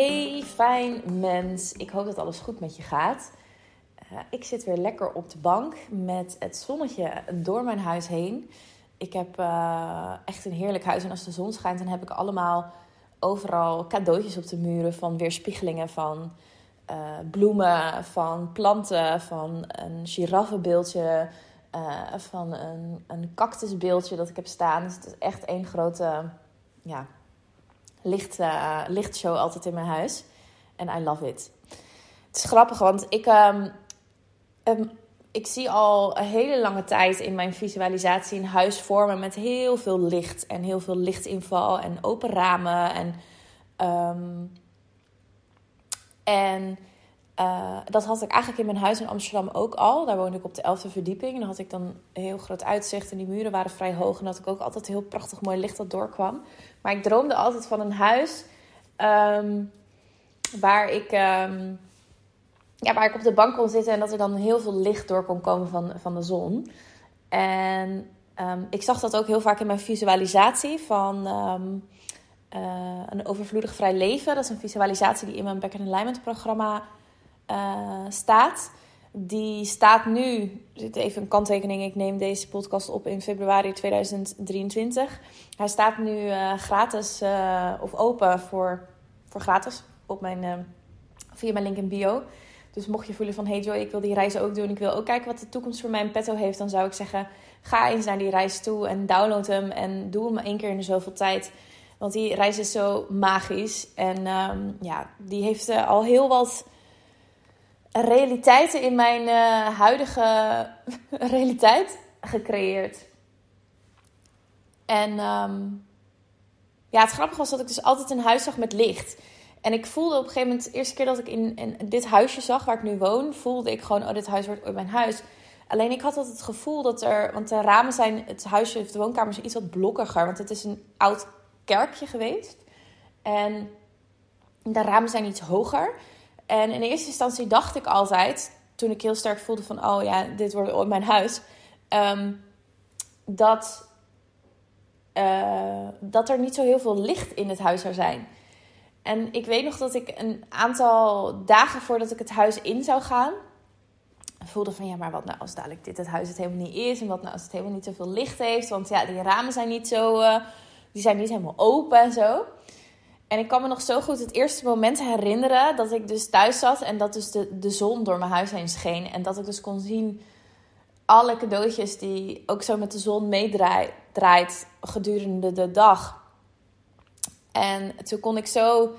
Hey, fijn mens. Ik hoop dat alles goed met je gaat. Uh, ik zit weer lekker op de bank met het zonnetje door mijn huis heen. Ik heb uh, echt een heerlijk huis en als de zon schijnt, dan heb ik allemaal overal cadeautjes op de muren van weerspiegelingen van uh, bloemen, van planten, van een giraffenbeeldje, van een, een cactusbeeldje dat ik heb staan. Dus het is echt één grote ja, licht, uh, lichtshow altijd in mijn huis. En I love it. Het is grappig, want ik, um, um, ik zie al een hele lange tijd in mijn visualisatie een huis vormen met heel veel licht. En heel veel lichtinval en open ramen. En, um, en uh, dat had ik eigenlijk in mijn huis in Amsterdam ook al. Daar woonde ik op de 11e verdieping. En dan had ik dan een heel groot uitzicht. En die muren waren vrij hoog. En dat ik ook altijd heel prachtig mooi licht dat doorkwam. Maar ik droomde altijd van een huis um, waar, ik, um, ja, waar ik op de bank kon zitten. En dat er dan heel veel licht door kon komen van, van de zon. En um, ik zag dat ook heel vaak in mijn visualisatie van... Uh, een overvloedig vrij leven. Dat is een visualisatie die in mijn Back and Alignment programma uh, staat. Die staat nu, zit even een kanttekening, ik neem deze podcast op in februari 2023. Hij staat nu uh, gratis uh, of open voor, voor gratis op mijn, via mijn link in bio. Dus mocht je voelen van, hey Joy, ik wil die reis ook doen. Ik wil ook kijken wat de toekomst voor mij in petto heeft. Dan zou ik zeggen, ga eens naar die reis toe en download hem. En doe hem één keer in zoveel tijd. Want die reis is zo magisch. En um, ja, die heeft al heel wat realiteiten in mijn uh, huidige realiteit gecreëerd. En um, ja, het grappige was dat ik dus altijd een huis zag met licht. En ik voelde op een gegeven moment, de eerste keer dat ik in, in dit huisje zag waar ik nu woon, voelde ik gewoon, oh, dit huis wordt ooit mijn huis. Alleen ik had altijd het gevoel dat er, want de ramen zijn, het huisje of de woonkamer is iets wat blokkiger, want het is een oud kerkje geweest. En de ramen zijn iets hoger. En in eerste instantie dacht ik altijd, toen ik heel sterk voelde van, oh ja, dit wordt ooit mijn huis, um, dat, uh, dat er niet zo heel veel licht in het huis zou zijn. En ik weet nog dat ik een aantal dagen voordat ik het huis in zou gaan, voelde van ja, maar wat nou als dadelijk dit het huis het helemaal niet is en wat nou als het helemaal niet zoveel licht heeft, want ja, die ramen zijn niet zo, uh, die zijn niet helemaal open en zo. En ik kan me nog zo goed het eerste moment herinneren dat ik dus thuis zat en dat dus de, de zon door mijn huis heen scheen. En dat ik dus kon zien alle cadeautjes die ook zo met de zon meedraait gedurende de dag. En toen kon ik zo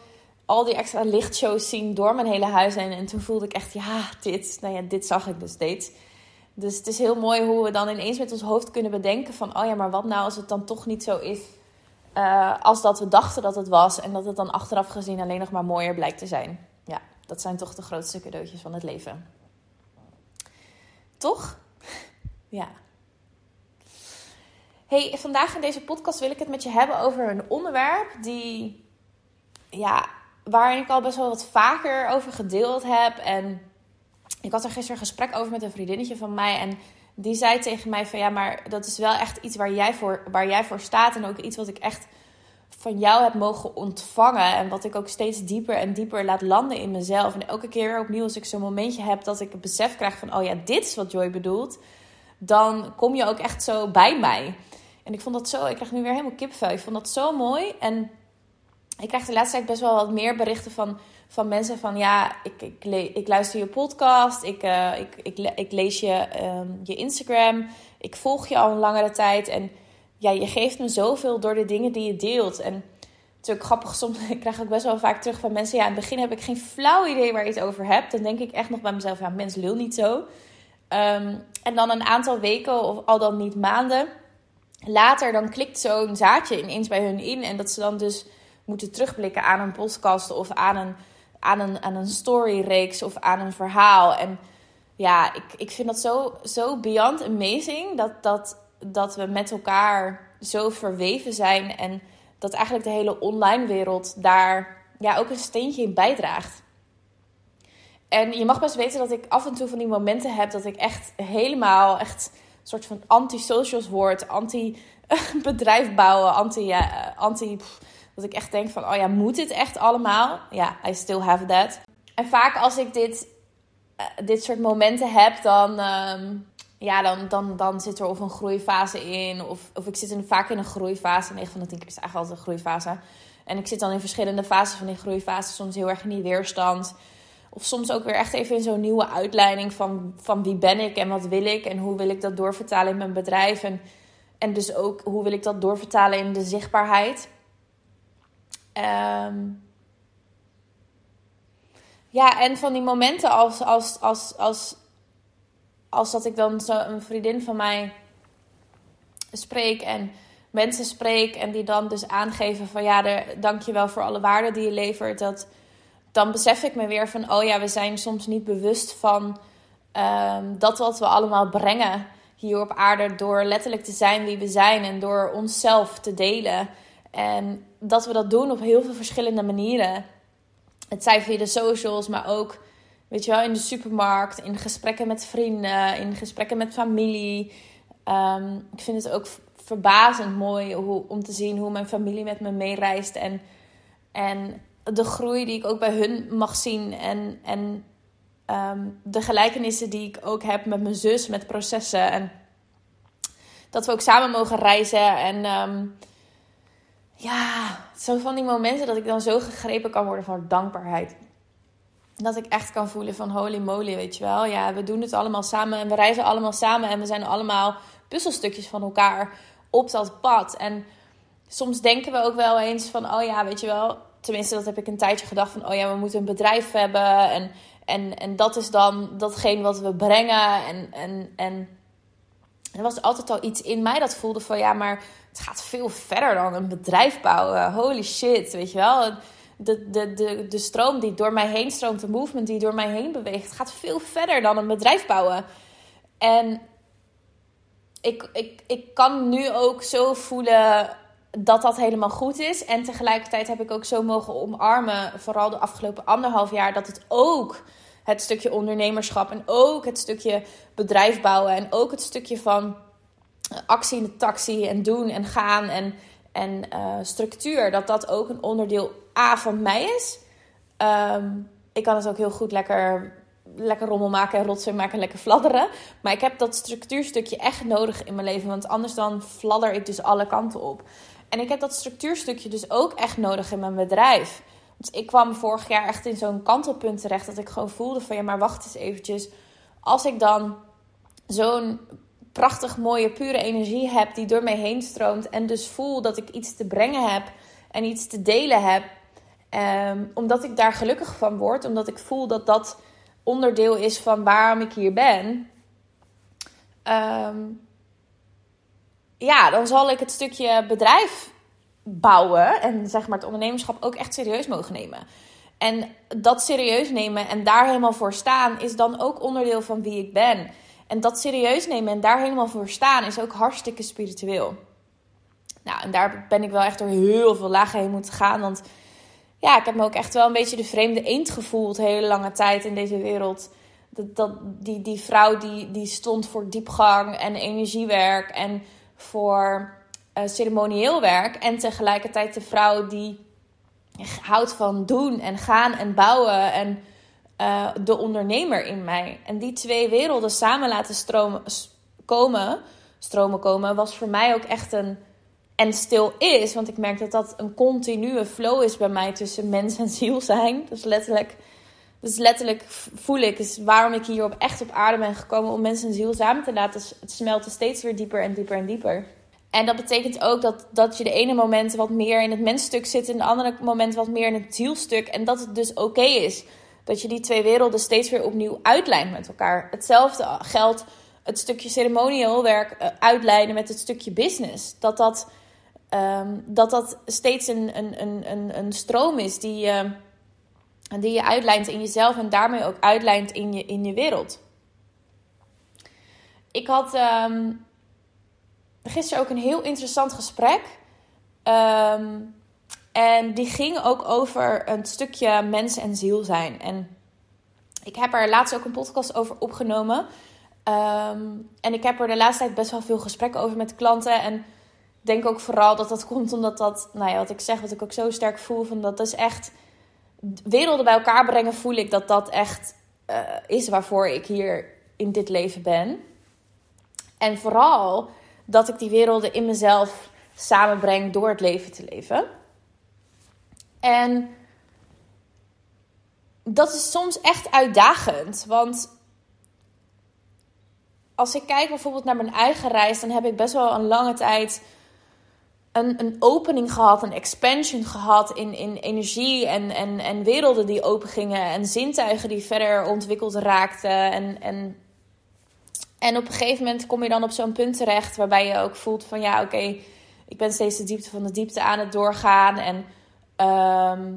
al die extra lichtshows zien door mijn hele huis heen. En toen voelde ik echt, ja, dit, nou ja, dit zag ik dus steeds. Dus het is heel mooi hoe we dan ineens met ons hoofd kunnen bedenken van, oh ja, maar wat nou als het dan toch niet zo is uh, als dat we dachten dat het was. En dat het dan achteraf gezien alleen nog maar mooier blijkt te zijn. Ja, dat zijn toch de grootste cadeautjes van het leven. Toch? Ja. Hey, vandaag in deze podcast wil ik het met je hebben over een onderwerp die, ja, waarin ik al best wel wat vaker over gedeeld heb. En ik had er gisteren een gesprek over met een vriendinnetje van mij. En die zei tegen mij van ja, maar dat is wel echt iets waar jij voor, waar jij voor staat. En ook iets wat ik echt van jou heb mogen ontvangen. En wat ik ook steeds dieper en dieper laat landen in mezelf. En elke keer opnieuw als ik zo'n momentje heb dat ik het besef krijg van oh ja, dit is wat Joy bedoelt. Dan kom je ook echt zo bij mij. En ik vond dat zo, ik krijg nu weer helemaal kipvel. Ik vond dat zo mooi. En ik krijg de laatste tijd best wel wat meer berichten van van mensen van ja, ik, ik, ik luister je podcast, ik, uh, ik, ik, ik, lees je, um, je Instagram, ik volg je al een langere tijd en ja, je geeft me zoveel door de dingen die je deelt. En het is ook grappig, soms ik krijg ook best wel vaak terug van mensen, ja, in het begin heb ik geen flauw idee waar je het over hebt. Dan denk ik echt nog bij mezelf, ja, mensen lul niet zo. Um, en dan een aantal weken of al dan niet maanden later, dan klikt zo'n zaadje ineens bij hun in en dat ze dan dus moeten terugblikken aan een podcast of aan een aan een, aan een storyreeks of aan een verhaal. En ja, ik, ik vind dat zo, zo beyond amazing dat, dat, dat we met elkaar zo verweven zijn. En dat eigenlijk de hele online wereld daar ja, ook een steentje in bijdraagt. En je mag best weten dat ik af en toe van die momenten heb dat ik echt helemaal echt een soort van anti-socials word, anti-bedrijf bouwen, anti, ja, anti Dat ik echt denk van, oh ja, moet dit echt allemaal? Ja, I still have that. En vaak als ik dit, eh, dit soort momenten heb, dan, ehm, ja, dan, dan, dan zit er of een groeifase in. Of, of ik zit in, vaak in een groeifase. 9 van de 10 keer is eigenlijk altijd een groeifase. En ik zit dan in verschillende fases van die groeifase. Soms heel erg in die weerstand. Of soms ook weer echt even in zo'n nieuwe uitleiding van, van wie ben ik en wat wil ik. En hoe wil ik dat doorvertalen in mijn bedrijf. En, en dus ook hoe wil ik dat doorvertalen in de zichtbaarheid. Um, ja, en van die momenten als, als, als, als, als dat ik dan zo een vriendin van mij spreek en mensen spreek en die dan dus aangeven van ja, er, dank je wel voor alle waarde die je levert. Dat, dan besef ik me weer van oh ja, we zijn soms niet bewust van um, dat wat we allemaal brengen hier op aarde door letterlijk te zijn wie we zijn en door onszelf te delen. En dat we dat doen op heel veel verschillende manieren. Het zijn via de socials, maar ook weet je wel, in de supermarkt, in gesprekken met vrienden, in gesprekken met familie. Um, ik vind het ook verbazend mooi hoe, om te zien hoe mijn familie met me meereist. En, en de groei die ik ook bij hun mag zien. En, en um, de gelijkenissen die ik ook heb met mijn zus, met processen. En dat we ook samen mogen reizen. En um, ja, zo van die momenten dat ik dan zo gegrepen kan worden van dankbaarheid. Dat ik echt kan voelen van holy moly, weet je wel. Ja, we doen het allemaal samen en we reizen allemaal samen. En we zijn allemaal puzzelstukjes van elkaar op dat pad. En soms denken we ook wel eens van, oh ja, weet je wel. Tenminste, dat heb ik een tijdje gedacht van, oh ja, we moeten een bedrijf hebben. En, en, en dat is dan datgene wat we brengen. En, en, en er was altijd al iets in mij dat voelde van, ja, maar het gaat veel verder dan een bedrijf bouwen. Holy shit, weet je wel. De, de, de, de stroom die door mij heen stroomt, de movement die door mij heen beweegt, gaat veel verder dan een bedrijf bouwen. En ik, ik, ik kan nu ook zo voelen dat dat helemaal goed is. En tegelijkertijd heb ik ook zo mogen omarmen, vooral de afgelopen anderhalf jaar, dat het ook het stukje ondernemerschap en ook het stukje bedrijf bouwen en ook het stukje van actie in de taxi en doen en gaan en, en uh, structuur, dat dat ook een onderdeel A van mij is. Um, ik kan het ook heel goed lekker, lekker rommel maken en rotzooi maken en lekker fladderen. Maar ik heb dat structuurstukje echt nodig in mijn leven, want anders dan fladder ik dus alle kanten op. En ik heb dat structuurstukje dus ook echt nodig in mijn bedrijf. Ik kwam vorig jaar echt in zo'n kantelpunt terecht dat ik gewoon voelde van ja, maar wacht eens eventjes. Als ik dan zo'n prachtig mooie, pure energie heb die door mij heen stroomt. En dus voel dat ik iets te brengen heb en iets te delen heb. Ehm, omdat ik daar gelukkig van word. Omdat ik voel dat dat onderdeel is van waarom ik hier ben. Ehm, ja, dan zal ik het stukje bedrijf bouwen en zeg maar het ondernemerschap ook echt serieus mogen nemen. En dat serieus nemen en daar helemaal voor staan is dan ook onderdeel van wie ik ben. En dat serieus nemen en daar helemaal voor staan is ook hartstikke spiritueel. Nou, en daar ben ik wel echt door heel veel lagen heen moeten gaan. Want ja, ik heb me ook echt wel een beetje de vreemde eend gevoeld hele lange tijd in deze wereld. Dat, dat, die, die vrouw die, die stond voor diepgang en energiewerk en voor uh, ceremonieel werk. En tegelijkertijd de vrouw die houdt van doen en gaan en bouwen en uh, de ondernemer in mij. En die twee werelden samen laten stromen, komen, stromen komen, was voor mij ook echt een. En stil is, want ik merk dat dat een continue flow is bij mij tussen mens en ziel zijn. Dus letterlijk, dus letterlijk voel ik is waarom ik hier op echt op aarde ben gekomen om mens en ziel samen te laten smelten, steeds weer dieper en dieper en dieper. En dat betekent ook dat, dat je de ene moment wat meer in het mensstuk zit en de andere moment wat meer in het zielstuk. En dat het dus oké is dat je die twee werelden steeds weer opnieuw uitlijnt met elkaar. Hetzelfde geldt het stukje ceremonieel werk uh, uitlijnen met het stukje business. Dat dat, um, dat, dat steeds een, een, een, een, stroom is die die je uitlijnt in jezelf en daarmee ook uitlijnt in je, in je wereld. Ik had um, gisteren ook een heel interessant gesprek. Um, en die ging ook over een stukje mens en ziel zijn. En ik heb er laatst ook een podcast over opgenomen. Um, en ik heb er de laatste tijd best wel veel gesprekken over met klanten. En denk ook vooral dat dat komt omdat dat, nou ja, wat ik zeg, wat ik ook zo sterk voel, van dat is echt werelden bij elkaar brengen, voel ik dat dat echt uh, is waarvoor ik hier in dit leven ben. En vooral dat ik die werelden in mezelf samenbreng door het leven te leven. En dat is soms echt uitdagend. Want als ik kijk bijvoorbeeld naar mijn eigen reis, dan heb ik best wel een lange tijd een, een opening gehad, een expansion gehad in, in energie en, en, en werelden die open gingen en zintuigen die verder ontwikkeld raakten. En, en, en op een gegeven moment kom je dan op zo'n punt terecht waarbij je ook voelt van ja, oké, ik ben steeds de diepte van de diepte aan het doorgaan. En ehm,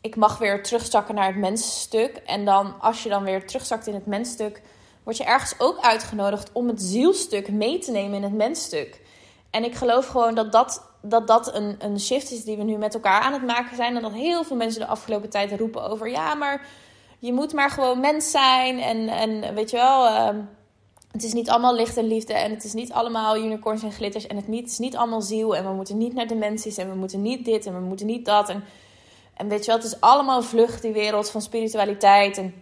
ik mag weer terugzakken naar het mensstuk. En dan, als je dan weer terugzakt in het mensstuk, word je ergens ook uitgenodigd om het zielstuk mee te nemen in het mensstuk. En ik geloof gewoon dat dat, dat, dat een, een shift is die we nu met elkaar aan het maken zijn. En dat heel veel mensen de afgelopen tijd roepen over: ja, maar je moet maar gewoon mens zijn. En, en weet je wel. Ehm, het is niet allemaal licht en liefde en het is niet allemaal unicorns en glitters en het, niet, is niet allemaal ziel en we moeten niet naar dimensies en we moeten niet dit en we moeten niet dat. En, en weet je wel, het is allemaal vlucht, die wereld van spiritualiteit. En,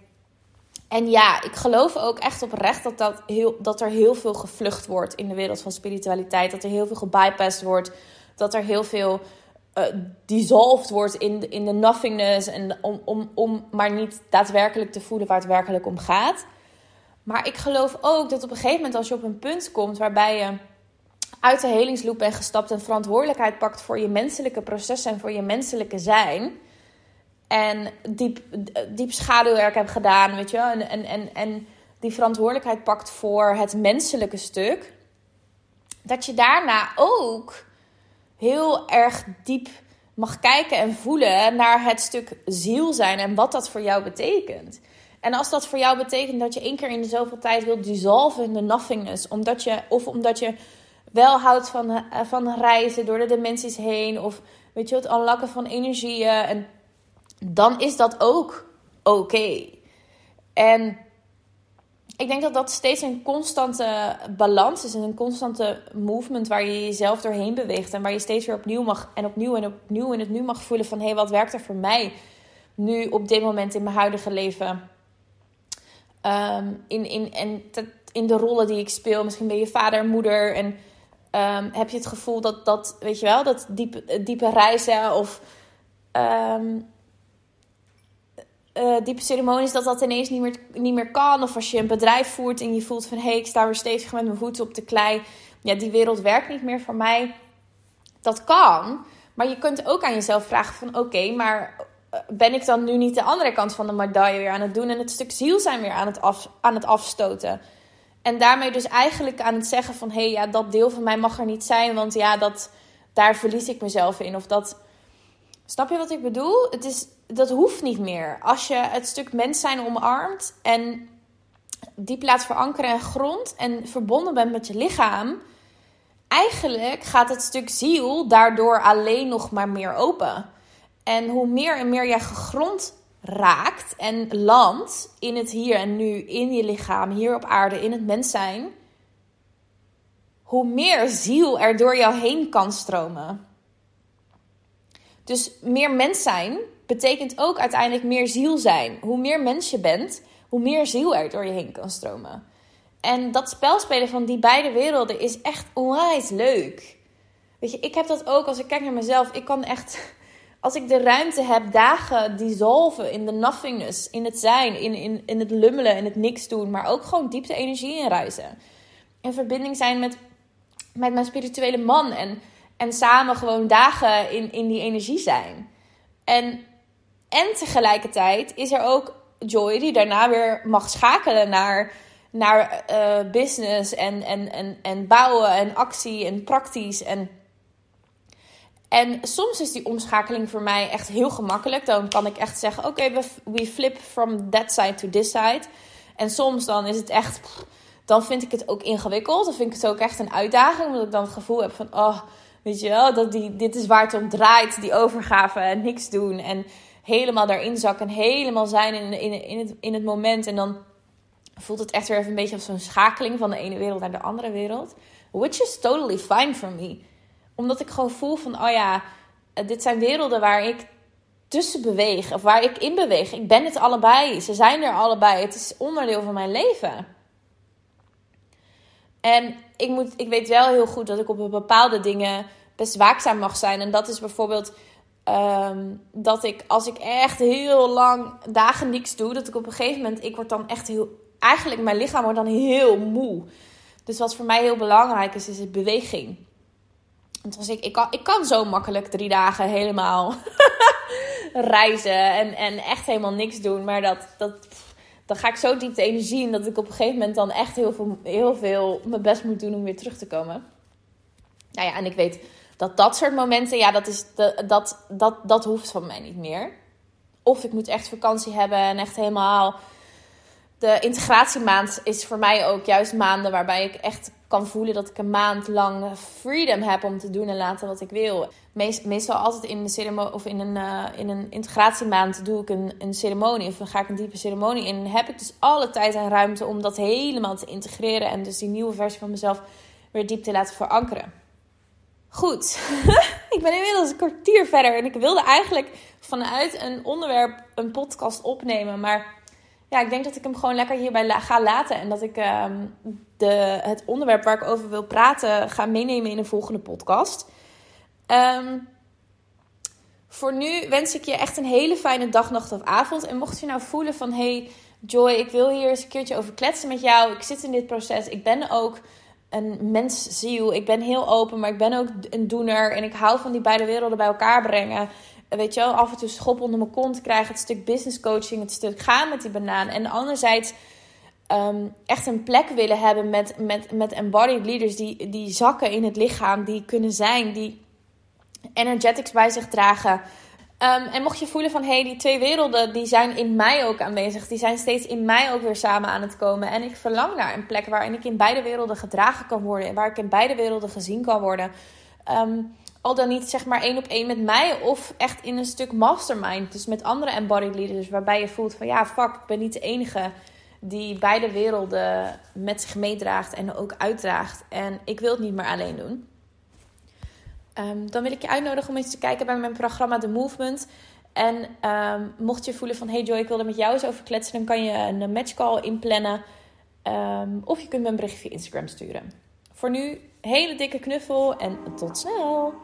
en ja, ik geloof ook echt oprecht dat, dat, heel, dat er heel veel gevlucht wordt in de wereld van spiritualiteit. Dat er heel veel gebypassed wordt. Dat er heel veel uh, dissolved wordt in, in de nothingness. En om, om, om maar niet daadwerkelijk te voelen waar het werkelijk om gaat. Maar ik geloof ook dat op een gegeven moment als je op een punt komt waarbij je uit de helingsloop bent gestapt en verantwoordelijkheid pakt voor je menselijke processen en voor je menselijke zijn. En diep, diep schaduwwerk hebt gedaan, weet je wel. En, en, en, en die verantwoordelijkheid pakt voor het menselijke stuk. Dat je daarna ook heel erg diep mag kijken en voelen naar het stuk ziel zijn en wat dat voor jou betekent. En als dat voor jou betekent dat je één keer in de zoveel tijd wilt dissolven in de nothingness, omdat je, of omdat je wel houdt van, eh, van reizen door de dimensies heen, of weet je, het aanlakken van energieën, en dan is dat ook oké. En ik denk dat dat steeds een constante balans is en een constante movement waar je jezelf doorheen beweegt en waar je steeds weer opnieuw mag en opnieuw en opnieuw in het nu mag voelen van hé, hey, wat werkt er voor mij nu op dit moment in mijn huidige leven? Ehm, in, in, en in de rollen die ik speel. Misschien ben je vader, moeder. En ehm, heb je het gevoel dat, dat weet je wel, dat diepe, diepe reizen of um, uh, diepe ceremonies, dat dat ineens niet meer, niet meer kan. Of als je een bedrijf voert en je voelt van hé, hey, ik sta weer stevig met mijn voeten op de klei. Ja, die wereld werkt niet meer voor mij. Dat kan. Maar je kunt ook aan jezelf vragen van oké, maar ben ik dan nu niet de andere kant van de medaille weer aan het doen en het stuk ziel zijn weer aan het, af, aan het afstoten? En daarmee dus eigenlijk aan het zeggen van hé, hey, ja, dat deel van mij mag er niet zijn, want ja, dat, daar verlies ik mezelf in. Of dat. Snap je wat ik bedoel? Het is, dat hoeft niet meer. Als je het stuk mens zijn omarmt en diep laat verankeren en grond en verbonden bent met je lichaam, eigenlijk gaat het stuk ziel daardoor alleen nog maar meer open. En hoe meer en meer jij gegrond raakt en landt in het hier en nu, in je lichaam, hier op aarde, in het mens zijn, hoe meer ziel er door jou heen kan stromen. Dus meer mens zijn betekent ook uiteindelijk meer ziel zijn. Hoe meer mens je bent, hoe meer ziel er door je heen kan stromen. En dat spelspelen van die beide werelden is echt onwijs leuk. Weet je, ik heb dat ook als ik kijk naar mezelf. Ik kan echt als ik de ruimte heb, dagen dissolven in de nothingness, in het zijn, in, in, in het lummelen, in het niks doen, maar ook gewoon diepte energie inreizen. In verbinding zijn met, met mijn spirituele man en, en samen gewoon dagen in, in die energie zijn. En, en tegelijkertijd is er ook Joy die daarna weer mag schakelen naar, naar uh, business en, en, en, en bouwen en actie en praktisch en en soms is die omschakeling voor mij echt heel gemakkelijk. Dan kan ik echt zeggen: Oké, we flip from that side to this side. En soms dan is het echt. Dan vind ik het ook ingewikkeld. Dan vind ik het ook echt een uitdaging. Omdat ik dan het gevoel heb van: Oh, weet je wel, dat die, dit is waar het om draait. Die overgave en niks doen. En helemaal daarin zakken. En helemaal zijn in, in, in, het, in het moment. En dan voelt het echt weer even een beetje als zo'n schakeling van de ene wereld naar de andere wereld. Which is totally fine for me. Omdat ik gewoon voel van, oh ja, dit zijn werelden waar ik tussen beweeg. Of waar ik in beweeg. Ik ben het allebei. Ze zijn er allebei. Het is onderdeel van mijn leven. En ik, moet, ik weet wel heel goed dat ik op bepaalde dingen best waakzaam mag zijn. En dat is bijvoorbeeld ehm, dat ik als ik echt heel lang dagen niks doe, dat ik op een gegeven moment, ik word dan echt heel, eigenlijk mijn lichaam wordt dan heel moe. Dus wat voor mij heel belangrijk is, is beweging. Want als ik, ik, kan, ik kan zo makkelijk drie dagen helemaal reizen en, en echt helemaal niks doen. Maar dat, dat, dan ga ik zo diep de energie in dat ik op een gegeven moment dan echt heel veel, heel veel mijn best moet doen om weer terug te komen. Nou ja, en ik weet dat dat soort momenten, ja, dat, is de, dat, dat, dat hoeft van mij niet meer. Of ik moet echt vakantie hebben en echt helemaal. De integratiemaand is voor mij ook juist maanden waarbij ik echt kan voelen dat ik een maand lang freedom heb om te doen en laten wat ik wil. meestal altijd in een ceremonie of in een, uh, in een integratiemaand doe ik een, een ceremonie of dan ga ik een diepe ceremonie in. En heb ik dus alle tijd en ruimte om dat helemaal te integreren en dus die nieuwe versie van mezelf weer diep te laten verankeren. Goed, ik ben inmiddels een kwartier verder en ik wilde eigenlijk vanuit een onderwerp een podcast opnemen, maar ja, ik denk dat ik hem gewoon lekker hierbij ga laten. En dat ik ehm, de, het onderwerp waar ik over wil praten ga meenemen in een volgende podcast. Ehm, voor nu wens ik je echt een hele fijne dag, nacht of avond. En mocht je nou voelen van... Hey Joy, ik wil hier eens een keertje over kletsen met jou. Ik zit in dit proces. Ik ben ook een mensziel. Ik ben heel open, maar ik ben ook een doener. En ik hou van die beide werelden bij elkaar brengen weet je wel, af en toe schop onder mijn kont krijgen. Het stuk business coaching, het stuk gaan met die banaan. En anderzijds um, echt een plek willen hebben met, met, met embodied leaders die, die zakken in het lichaam, die kunnen zijn, die energetics bij zich dragen. Um, en mocht je voelen van hé, hey, die twee werelden die zijn in mij ook aanwezig, die zijn steeds in mij ook weer samen aan het komen. En ik verlang naar een plek waarin ik in beide werelden gedragen kan worden en waar ik in beide werelden gezien kan worden. Um, al dan niet zeg maar één op één met mij of echt in een stuk mastermind. Dus met andere embodied leaders waarbij je voelt van ja, fuck, ik ben niet de enige die beide werelden met zich meedraagt en ook uitdraagt. En ik wil het niet meer alleen doen. Ehm, dan wil ik je uitnodigen om eens te kijken bij mijn programma The Movement. En ehm, mocht je voelen van hey Joy, ik wil er met jou eens over kletsen, dan kan je een matchcall inplannen. Um, of je kunt me een berichtje via Instagram sturen. Voor nu, hele dikke knuffel en tot snel!